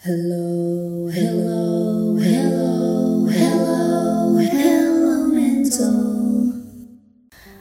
Hello, hello, hello, hello, hello, mental.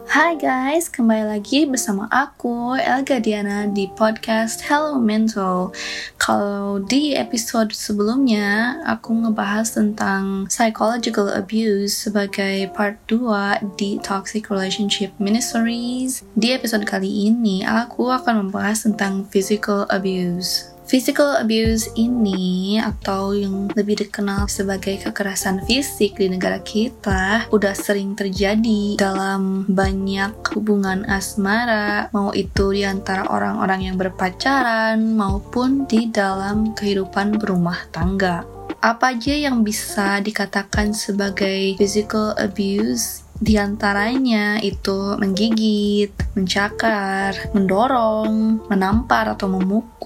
Hai guys, kembali lagi bersama aku Elga Diana di podcast Hello Mental. Kalau di episode sebelumnya aku ngebahas tentang psychological abuse sebagai part 2 di Toxic Relationship Ministries. Di episode kali ini aku akan membahas tentang physical abuse. Physical abuse ini atau yang lebih dikenal sebagai kekerasan fisik di negara kita udah sering terjadi dalam banyak hubungan asmara, mau itu di antara orang-orang yang berpacaran maupun di dalam kehidupan berumah tangga. Apa aja yang bisa dikatakan sebagai physical abuse di antaranya itu menggigit, mencakar, mendorong, menampar atau memukul,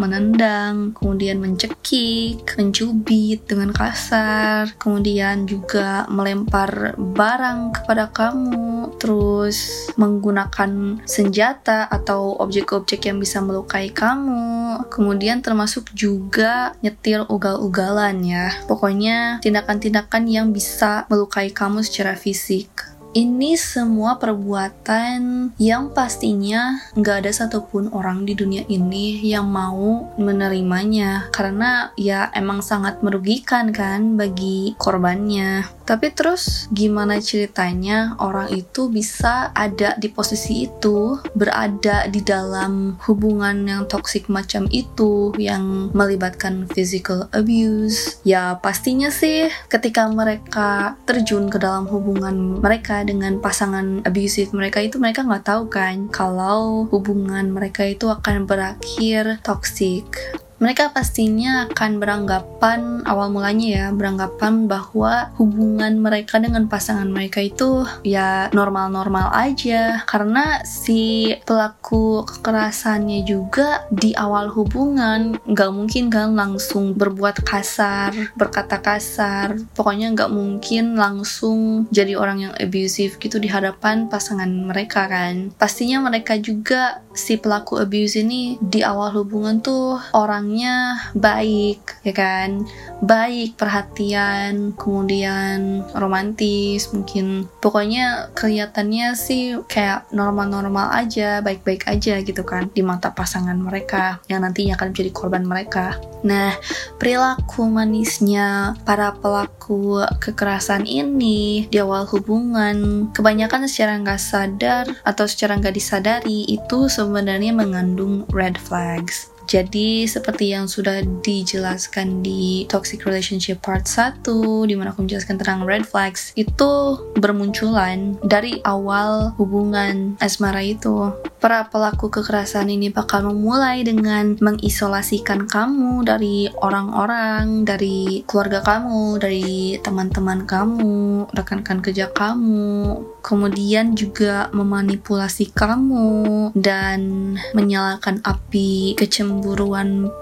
menendang, kemudian mencekik, mencubit dengan kasar, kemudian juga melempar barang kepada kamu, terus menggunakan senjata atau objek-objek yang bisa melukai kamu, kemudian termasuk juga nyetir ugal-ugalan ya. Pokoknya tindakan-tindakan yang bisa melukai kamu secara fisik. Ini semua perbuatan yang pastinya nggak ada satupun orang di dunia ini yang mau menerimanya karena ya emang sangat merugikan kan bagi korbannya. Tapi terus gimana ceritanya orang itu bisa ada di posisi itu, berada di dalam hubungan yang toksik macam itu yang melibatkan physical abuse? Ya pastinya sih ketika mereka terjun ke dalam hubungan mereka dengan pasangan abusive mereka itu mereka nggak tahu kan kalau hubungan mereka itu akan berakhir toksik mereka pastinya akan beranggapan awal mulanya ya beranggapan bahwa hubungan mereka dengan pasangan mereka itu ya normal-normal aja. Karena si pelaku kekerasannya juga di awal hubungan nggak mungkin kan langsung berbuat kasar berkata kasar. Pokoknya nggak mungkin langsung jadi orang yang abusive gitu di hadapan pasangan mereka kan. Pastinya mereka juga si pelaku abuse ini di awal hubungan tuh orangnya baik ya kan? Baik perhatian kemudian romantis mungkin. Pokoknya kelihatannya sih kayak normal-normal aja baik-baik aja gitu kan di mata pasangan mereka yang nantinya akan menjadi korban mereka. Nah perilaku manisnya para pelaku kekerasan ini di awal hubungan kebanyakan secara nggak sadar atau secara nggak disadari itu sebenarnya mengandung red flags. Jadi seperti yang sudah dijelaskan di Toxic Relationship Part 1 di mana aku menjelaskan tentang red flags itu bermunculan dari awal hubungan asmara itu. Para pelaku kekerasan ini bakal memulai dengan mengisolasikan kamu dari orang-orang, dari keluarga kamu, dari teman-teman kamu, rekan-rekan kerja kamu, kemudian juga memanipulasi kamu dan menyalakan api kecemburuan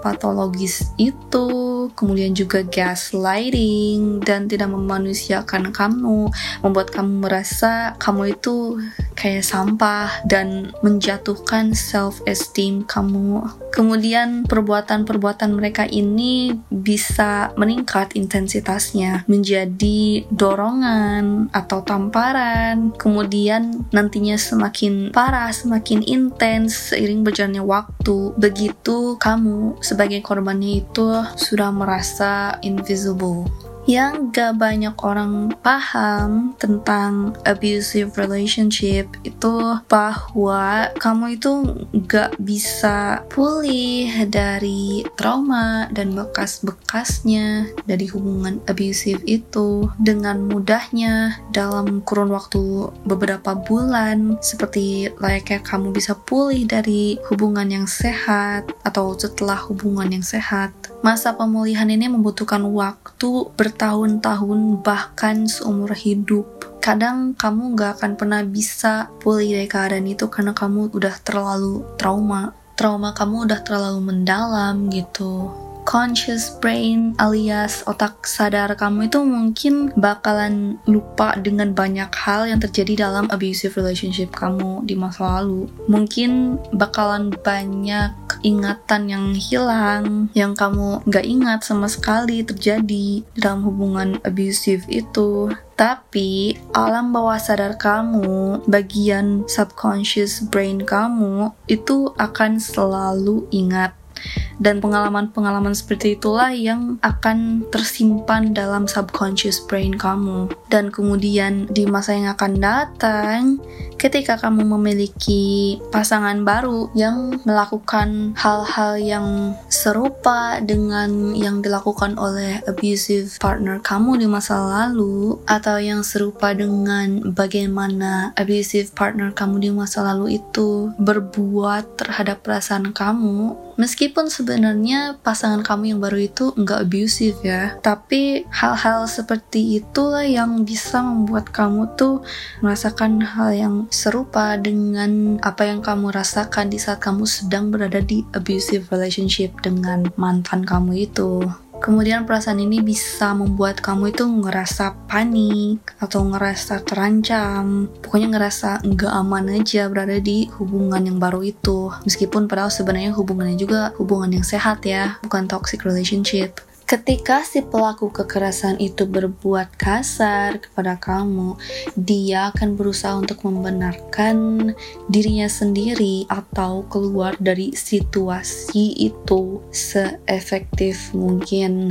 patologis itu, kemudian juga gaslighting dan tidak memanusiakan kamu, membuat kamu merasa kamu itu kayak sampah dan menjatuhkan self esteem kamu. Kemudian perbuatan-perbuatan mereka ini bisa meningkat intensitasnya menjadi dorongan atau tamparan. Kemudian nantinya semakin parah, semakin intens seiring berjalannya waktu. Begitu kamu sebagai korbannya itu sudah merasa invisible yang gak banyak orang paham tentang abusive relationship itu bahwa kamu itu gak bisa pulih dari trauma dan bekas-bekasnya dari hubungan abusive itu dengan mudahnya dalam kurun waktu beberapa bulan. Seperti layaknya kamu bisa pulih dari hubungan yang sehat atau setelah hubungan yang sehat masa pemulihan ini membutuhkan waktu bertahun-tahun bahkan seumur hidup. Kadang kamu gak akan pernah bisa pulih dari keadaan itu karena kamu udah terlalu trauma. Trauma kamu udah terlalu mendalam gitu subconscious brain alias otak sadar kamu itu mungkin bakalan lupa dengan banyak hal yang terjadi dalam abusive relationship kamu di masa lalu. Mungkin bakalan banyak ingatan yang hilang, yang kamu nggak ingat sama sekali terjadi dalam hubungan abusive itu. Tapi alam bawah sadar kamu, bagian subconscious brain kamu itu akan selalu ingat dan pengalaman-pengalaman seperti itulah yang akan tersimpan dalam subconscious brain kamu. Dan kemudian di masa yang akan datang, ketika kamu memiliki pasangan baru yang melakukan hal-hal yang serupa dengan yang dilakukan oleh abusive partner kamu di masa lalu, atau yang serupa dengan bagaimana abusive partner kamu di masa lalu itu berbuat terhadap perasaan kamu, meskipun sebenarnya pasangan kamu yang baru itu nggak abusive ya tapi hal-hal seperti itulah yang bisa membuat kamu tuh merasakan hal yang serupa dengan apa yang kamu rasakan di saat kamu sedang berada di abusive relationship dengan mantan kamu itu Kemudian perasaan ini bisa membuat kamu itu ngerasa panik atau ngerasa terancam. Pokoknya ngerasa nggak aman aja berada di hubungan yang baru itu. Meskipun padahal sebenarnya hubungannya juga hubungan yang sehat ya, bukan toxic relationship. Ketika si pelaku kekerasan itu berbuat kasar kepada kamu, dia akan berusaha untuk membenarkan dirinya sendiri atau keluar dari situasi itu seefektif mungkin.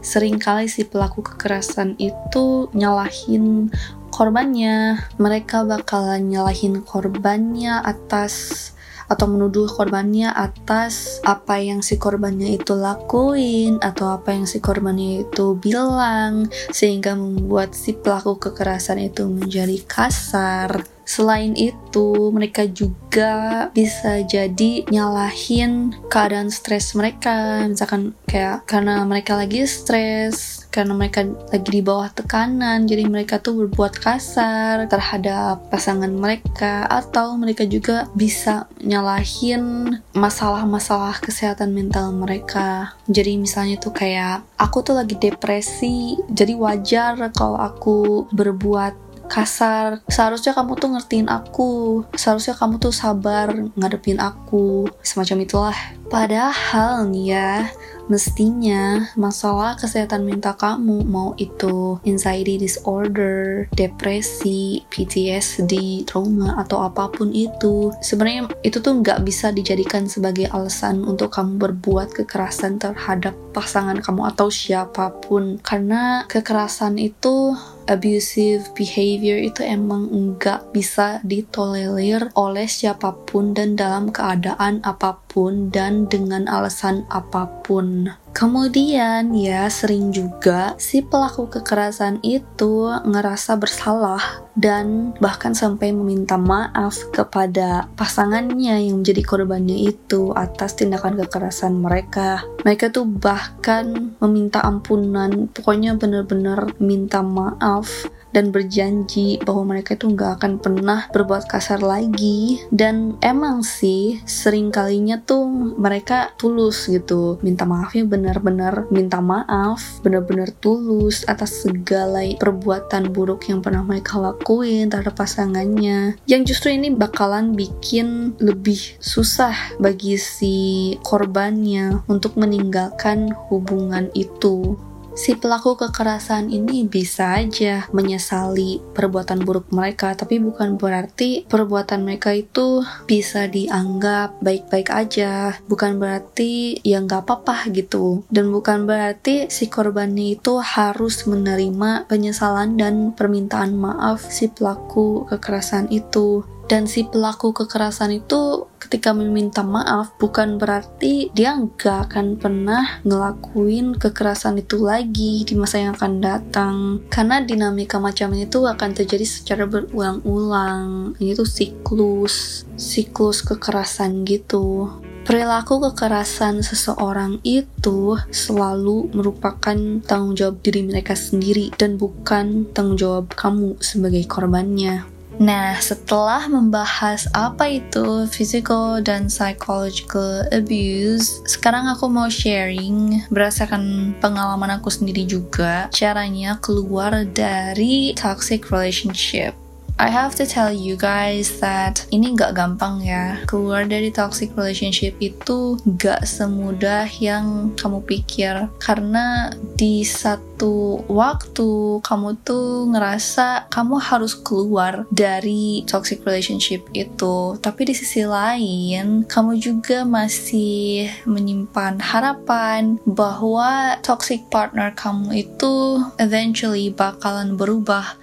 Seringkali si pelaku kekerasan itu nyalahin korbannya. Mereka bakalan nyalahin korbannya atas atau menuduh korbannya atas apa yang si korbannya itu lakuin atau apa yang si korbannya itu bilang sehingga membuat si pelaku kekerasan itu menjadi kasar Selain itu, mereka juga bisa jadi nyalahin keadaan stres mereka. Misalkan kayak karena mereka lagi stres, karena mereka lagi di bawah tekanan, jadi mereka tuh berbuat kasar terhadap pasangan mereka atau mereka juga bisa nyalahin masalah-masalah kesehatan mental mereka. Jadi misalnya tuh kayak aku tuh lagi depresi, jadi wajar kalau aku berbuat kasar. Seharusnya kamu tuh ngertiin aku. Seharusnya kamu tuh sabar ngadepin aku. Semacam itulah. Padahal nih ya mestinya masalah kesehatan mental kamu mau itu anxiety disorder, depresi, PTSD, trauma atau apa pun itu sebenarnya itu tuh nggak bisa dijadikan sebagai alasan untuk kamu berbuat kekerasan terhadap pasangan kamu atau siapa pun. Karena kekerasan itu abusive behavior itu emang nggak bisa ditolerir oleh siapa pun dan dalam keadaan apa pun dan dengan alasan apa pun. Kemudian ya sering juga si pelaku kekerasan itu ngerasa bersalah dan bahkan sampai meminta maaf kepada pasangannya yang menjadi korbannya itu atas tindakan kekerasan mereka. Mereka tuh bahkan meminta ampunan, pokoknya bener-bener minta maaf dan berjanji bahwa mereka itu nggak akan pernah berbuat kasar lagi. Dan emang sih sering kalinya tuh mereka tulus gitu. Minta maafnya benar-benar minta maaf benar-benar tulus atas segala perbuatan buruk yang pernah mereka lakuin terhadap pasangannya. Yang justru ini bakalan bikin lebih susah bagi si korbannya untuk meninggalkan hubungan itu si pelaku kekerasan ini bisa aja menyesali perbuatan buruk mereka, tapi bukan berarti perbuatan mereka itu bisa dianggap baik-baik aja. Bukan berarti ya nggak apa-apa gitu. Dan bukan berarti si korbannya itu harus menerima penyesalan dan permintaan maaf si pelaku kekerasan itu dan si pelaku kekerasan itu ketika meminta maaf bukan berarti dia nggak akan pernah ngelakuin kekerasan itu lagi di masa yang akan datang. Karena dinamika macam itu akan terjadi secara berulang-ulang. Ini tuh siklus siklus kekerasan gitu. Perilaku kekerasan seseorang itu selalu merupakan tanggung jawab diri mereka sendiri dan bukan tanggung jawab kamu sebagai korbannya. Nah, setelah membahas apa itu physical dan psychological abuse, sekarang aku mau sharing berdasarkan pengalaman aku sendiri juga caranya keluar dari toxic relationship. I have to tell you guys that ini gak gampang ya. Keluar dari toxic relationship itu gak semudah yang kamu pikir. Karena di satu waktu kamu tuh ngerasa kamu harus keluar dari toxic relationship itu. Tapi di sisi lain, kamu juga masih menyimpan harapan bahwa toxic partner kamu itu eventually bakalan berubah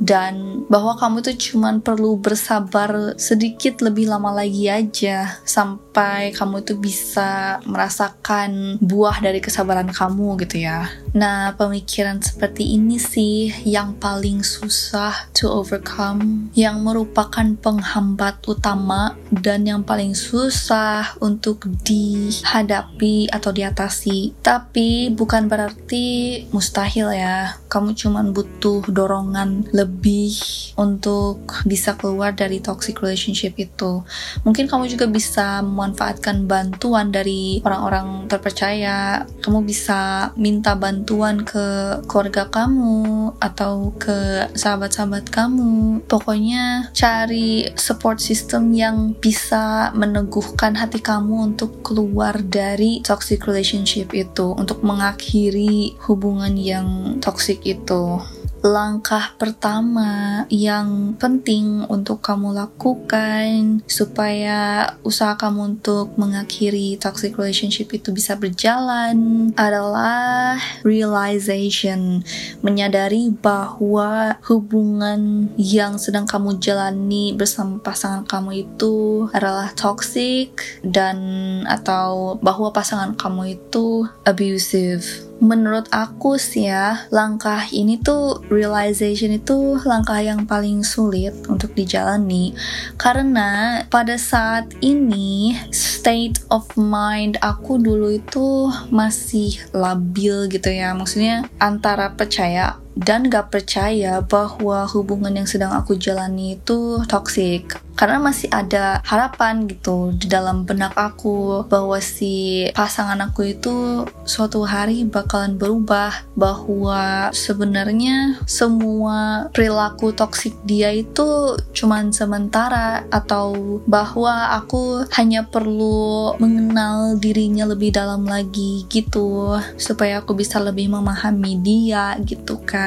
dan bahwa kamu tuh cuman perlu bersabar sedikit lebih lama lagi aja sampai kamu tuh bisa merasakan buah dari kesabaran kamu gitu ya. Nah, pemikiran seperti ini sih yang paling susah to overcome, yang merupakan penghambat utama dan yang paling susah untuk dihadapi atau diatasi. Tapi bukan berarti mustahil ya. Kamu cuman butuh dorongan lebih lebih untuk bisa keluar dari toxic relationship itu. Mungkin kamu juga bisa memanfaatkan bantuan dari orang-orang terpercaya. Kamu bisa minta bantuan ke keluarga kamu atau ke sahabat-sahabat kamu. Pokoknya cari support system yang bisa meneguhkan hati kamu untuk keluar dari toxic relationship itu, untuk mengakhiri hubungan yang toxic itu langkah pertama yang penting untuk kamu lakukan supaya usaha kamu untuk mengakhiri toxic relationship itu bisa berjalan adalah realization, menyadari bahwa hubungan yang sedang kamu jalani bersama pasangan kamu itu adalah toxic dan atau bahwa pasangan kamu itu abusive menurut aku sih ya, langkah ini tuh realization itu langkah yang paling sulit untuk dijalani karena pada saat ini state of mind aku dulu itu masih labil gitu ya. Maksudnya antara percaya dan gak percaya bahwa hubungan yang sedang aku jalani itu toxic. Karena masih ada harapan gitu di dalam benak aku bahwa si pasangan aku itu suatu hari bakalan berubah bahwa sebenarnya semua perilaku toksik dia itu cuman sementara atau bahwa aku hanya perlu mengenal dirinya lebih dalam lagi gitu supaya aku bisa lebih memahami dia gitu kan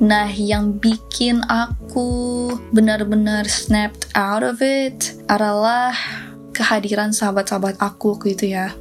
nah yang bikin aku benar-benar snapped out of it adalah kehadiran sahabat-sahabat aku waktu itu ya.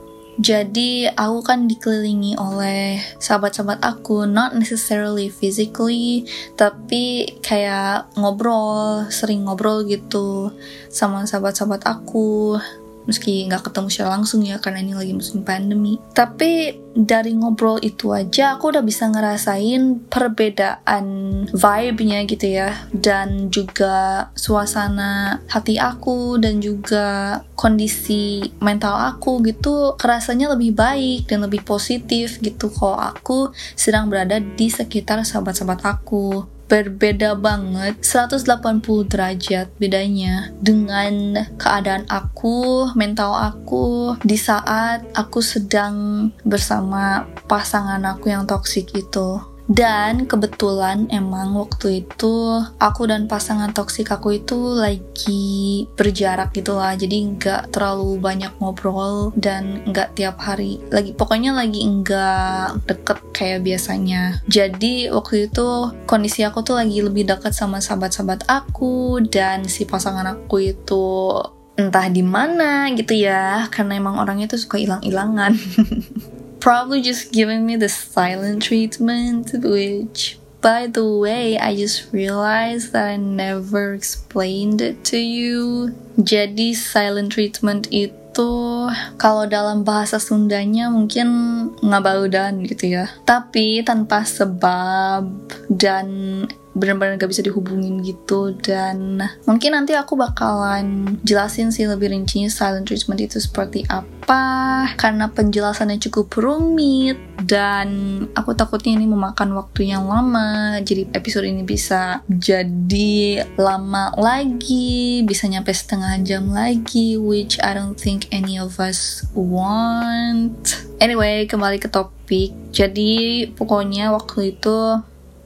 Jadi aku kan dikelilingi oleh sahabat-sahabat aku, not necessarily physically, tapi kayak ngobrol, sering ngobrol gitu sama sahabat-sahabat aku meski nggak ketemu secara langsung ya karena ini lagi musim pandemi. Tapi dari ngobrol itu aja aku udah bisa ngerasain perbedaan vibe-nya gitu ya. Dan juga suasana hati aku dan juga kondisi mental aku gitu kerasanya lebih baik dan lebih positif gitu. Kalau aku sedang berada di sekitar sahabat-sahabat aku berbeda banget 180 derajat bedanya dengan keadaan aku, mental aku di saat aku sedang bersama pasangan aku yang toksik itu. Dan kebetulan emang waktu itu aku dan pasangan toksik aku itu lagi berjarak gitu lah. Jadi nggak terlalu banyak ngobrol dan nggak tiap hari. Lagi pokoknya lagi nggak deket kayak biasanya. Jadi waktu itu kondisi aku tuh lagi lebih dekat sama sahabat-sahabat aku dan si pasangan aku itu entah di mana gitu ya karena emang orangnya tuh suka hilang-hilangan probably just giving me the silent treatment, which, by the way, I just realized that I never explained it to you. Jadi, silent treatment itu kalau dalam bahasa Sundanya mungkin ngabaudan gitu ya. Tapi tanpa sebab dan benar-benar gak bisa dihubungin gitu. Dan mungkin nanti aku bakalan jelasin sih lebih rincinya silent treatment itu seperti apa. Karena penjelasannya cukup rumit dan aku takutnya ini memakan waktu yang lama. Jadi episode ini bisa jadi lama lagi bisa nyampe setengah jam lagi which I don't think any of us want. Anyway kembali ke topik. Jadi pokoknya waktu itu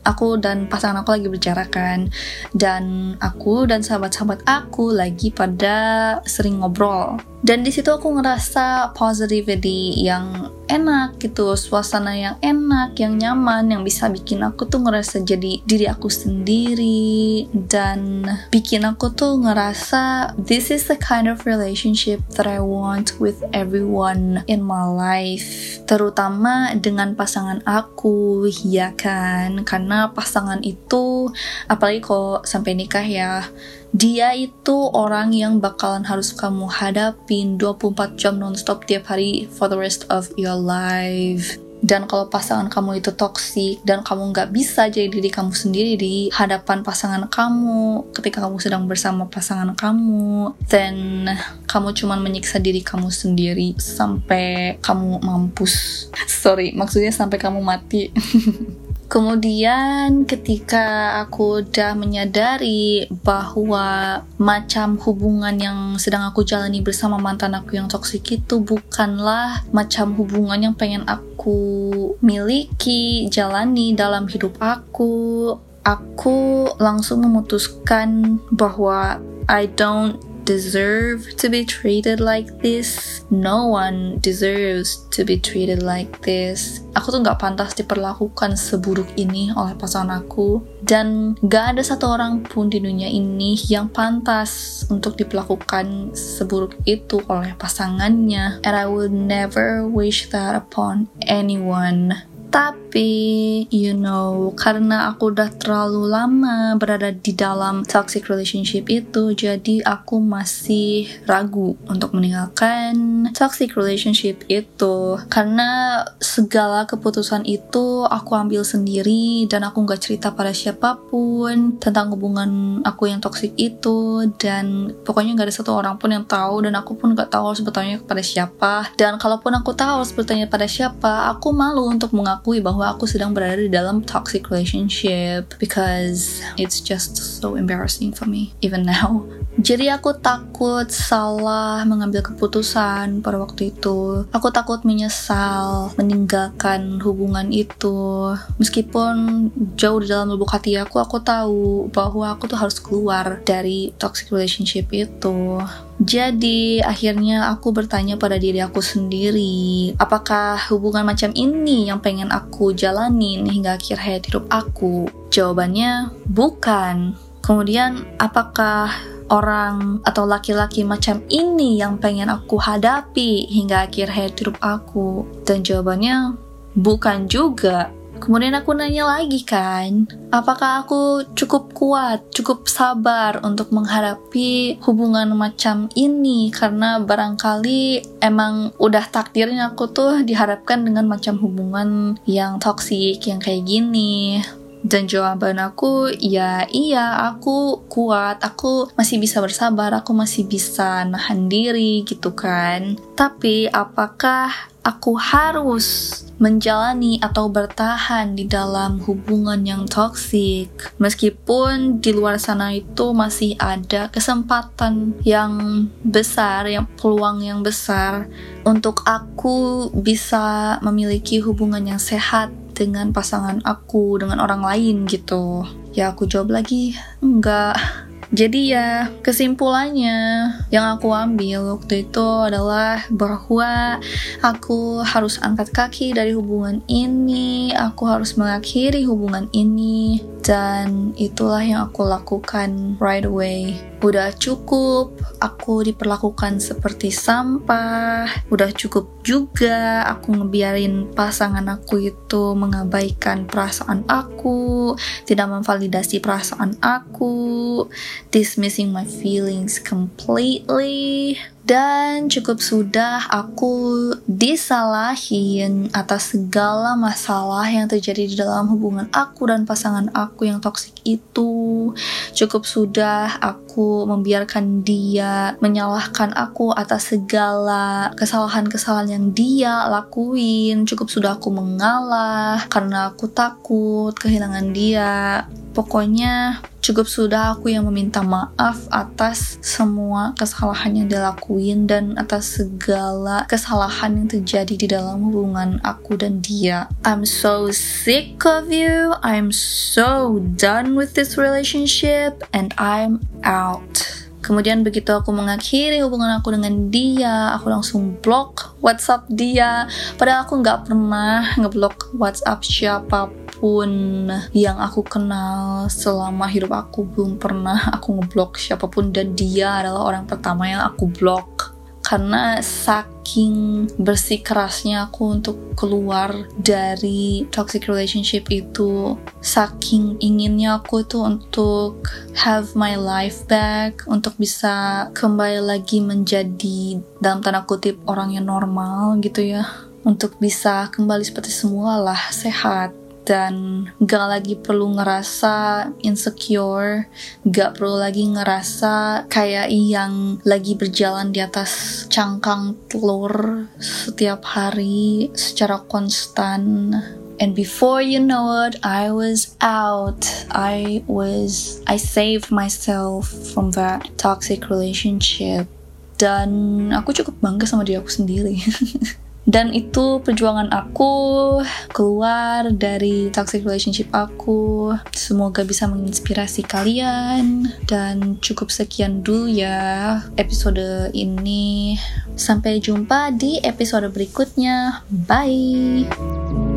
aku dan pasangan aku lagi bicara kan. Dan aku dan sahabat-sahabat aku lagi pada sering ngobrol. Dan di situ aku ngerasa positivity yang enak gitu suasana yang enak yang nyaman yang bisa bikin aku tuh ngerasa jadi diri aku sendiri. Dan bikin aku tuh ngerasa this is the kind of relationship that I want with everyone in my life. Terutama dengan pasangan aku ya kan? Karena pasangan itu apalagi kok sampai nikah ya dia itu orang yang bakalan harus kamu hadapin 24 jam nonstop tiap hari for the rest of your life. Dan kalau pasangan kamu itu toksik dan kamu nggak bisa jadi diri kamu sendiri di hadapan pasangan kamu ketika kamu sedang bersama pasangan kamu, then kamu cuma menyiksa diri kamu sendiri sampai kamu mampus. Sorry, maksudnya sampai kamu mati. Kemudian ketika aku udah menyadari bahwa macam hubungan yang sedang aku jalani bersama mantan aku yang toksik itu bukanlah macam hubungan yang pengen aku miliki, jalani dalam hidup aku, aku langsung memutuskan bahwa I don't deserve to be treated like this. No one deserves to be treated like this. Aku tuh gak pantas diperlakukan seburuk ini oleh pasangan aku. Dan gak ada satu orang pun di dunia ini yang pantas untuk diperlakukan seburuk itu oleh pasangannya. And I would never wish that upon anyone. Tapi, you know, karena aku udah terlalu lama berada di dalam toxic relationship itu, jadi aku masih ragu untuk meninggalkan toxic relationship itu. Karena segala keputusan itu aku ambil sendiri dan aku nggak cerita pada siapa pun tentang hubungan aku yang toxic itu dan pokoknya nggak ada satu orang pun yang tahu dan aku pun nggak tahu bertanya kepada siapa dan kalaupun aku tahu harus bertanya pada siapa, aku malu untuk mengakui mengakui bahwa aku sedang berada di dalam toxic relationship because it's just so embarrassing for me even now. Jadi aku takut salah mengambil keputusan pada waktu itu. Aku takut menyesal meninggalkan hubungan itu. Meskipun jauh di dalam lubuk hati aku, aku tahu bahwa aku tuh harus keluar dari toxic relationship itu. Jadi akhirnya aku bertanya pada diri aku sendiri, apakah hubungan macam ini yang pengen aku jalanin hingga akhir hayat hidup aku? Jawabannya bukan. Kemudian apakah orang atau laki-laki macam ini yang pengen aku hadapi hingga akhir hidup aku? Dan jawabannya bukan juga. Kemudian aku nanya lagi kan, apakah aku cukup kuat, cukup sabar untuk menghadapi hubungan macam ini karena barangkali emang udah takdirnya aku tuh diharapkan dengan macam hubungan yang toksik yang kayak gini. Dan jawaban aku, ya iya, aku kuat, aku masih bisa bersabar, aku masih bisa nahan diri gitu kan. Tapi apakah aku harus menjalani atau bertahan di dalam hubungan yang toksik meskipun di luar sana itu masih ada kesempatan yang besar yang peluang yang besar untuk aku bisa memiliki hubungan yang sehat dengan pasangan aku dengan orang lain gitu. Ya aku jawab lagi enggak jadi ya kesimpulannya yang aku ambil waktu itu adalah bahwa aku harus angkat kaki dari hubungan ini, aku harus mengakhiri hubungan ini dan itulah yang aku lakukan right away. Udah cukup aku diperlakukan seperti sampah, udah cukup juga aku ngebiarin pasangan aku itu mengabaikan perasaan aku, tidak memvalidasi perasaan aku, dismissing my feelings completely Dan cukup sudah aku disalahin atas segala masalah yang terjadi di dalam hubungan aku dan pasangan aku yang toksik itu. Cukup sudah aku membiarkan dia menyalahkan aku atas segala kesalahan-kesalahan yang dia lakuin. Cukup sudah aku mengalah karena aku takut kehilangan dia. Pokoknya cukup sudah aku yang meminta maaf atas semua kesalahan yang dilakuin dan atas segala kesalahan yang terjadi di dalam hubungan aku dan dia. I'm so sick of you. I'm so done with this relationship and I'm out. Kemudian begitu aku mengakhiri hubungan aku dengan dia, aku langsung blok WhatsApp dia. Padahal aku nggak pernah ngeblok WhatsApp siapa pun siapa pun yang aku kenal selama hidup aku belum pernah aku ngeblok siapa pun. Dan dia adalah orang pertama yang aku blok. Karena saking bersih kerasnya aku untuk keluar dari toxic relationship itu saking inginnya aku tuh untuk have my life back untuk bisa kembali lagi menjadi dalam tanda kutip orang yang normal gitu ya. Untuk bisa kembali seperti semula lah sehat dan gak lagi perlu ngerasa insecure, gak perlu lagi ngerasa kayak yang lagi berjalan di atas cangkang telur setiap hari secara konstan. And before you know it, I was out. I was, I saved myself from that toxic relationship. Dan aku cukup bangga sama diri aku sendiri. dan itu perjuangan aku keluar dari toxic relationship aku. Semoga bisa menginspirasi kalian. Dan cukup sekian dulu ya episode ini. Sampai jumpa di episode berikutnya. Bye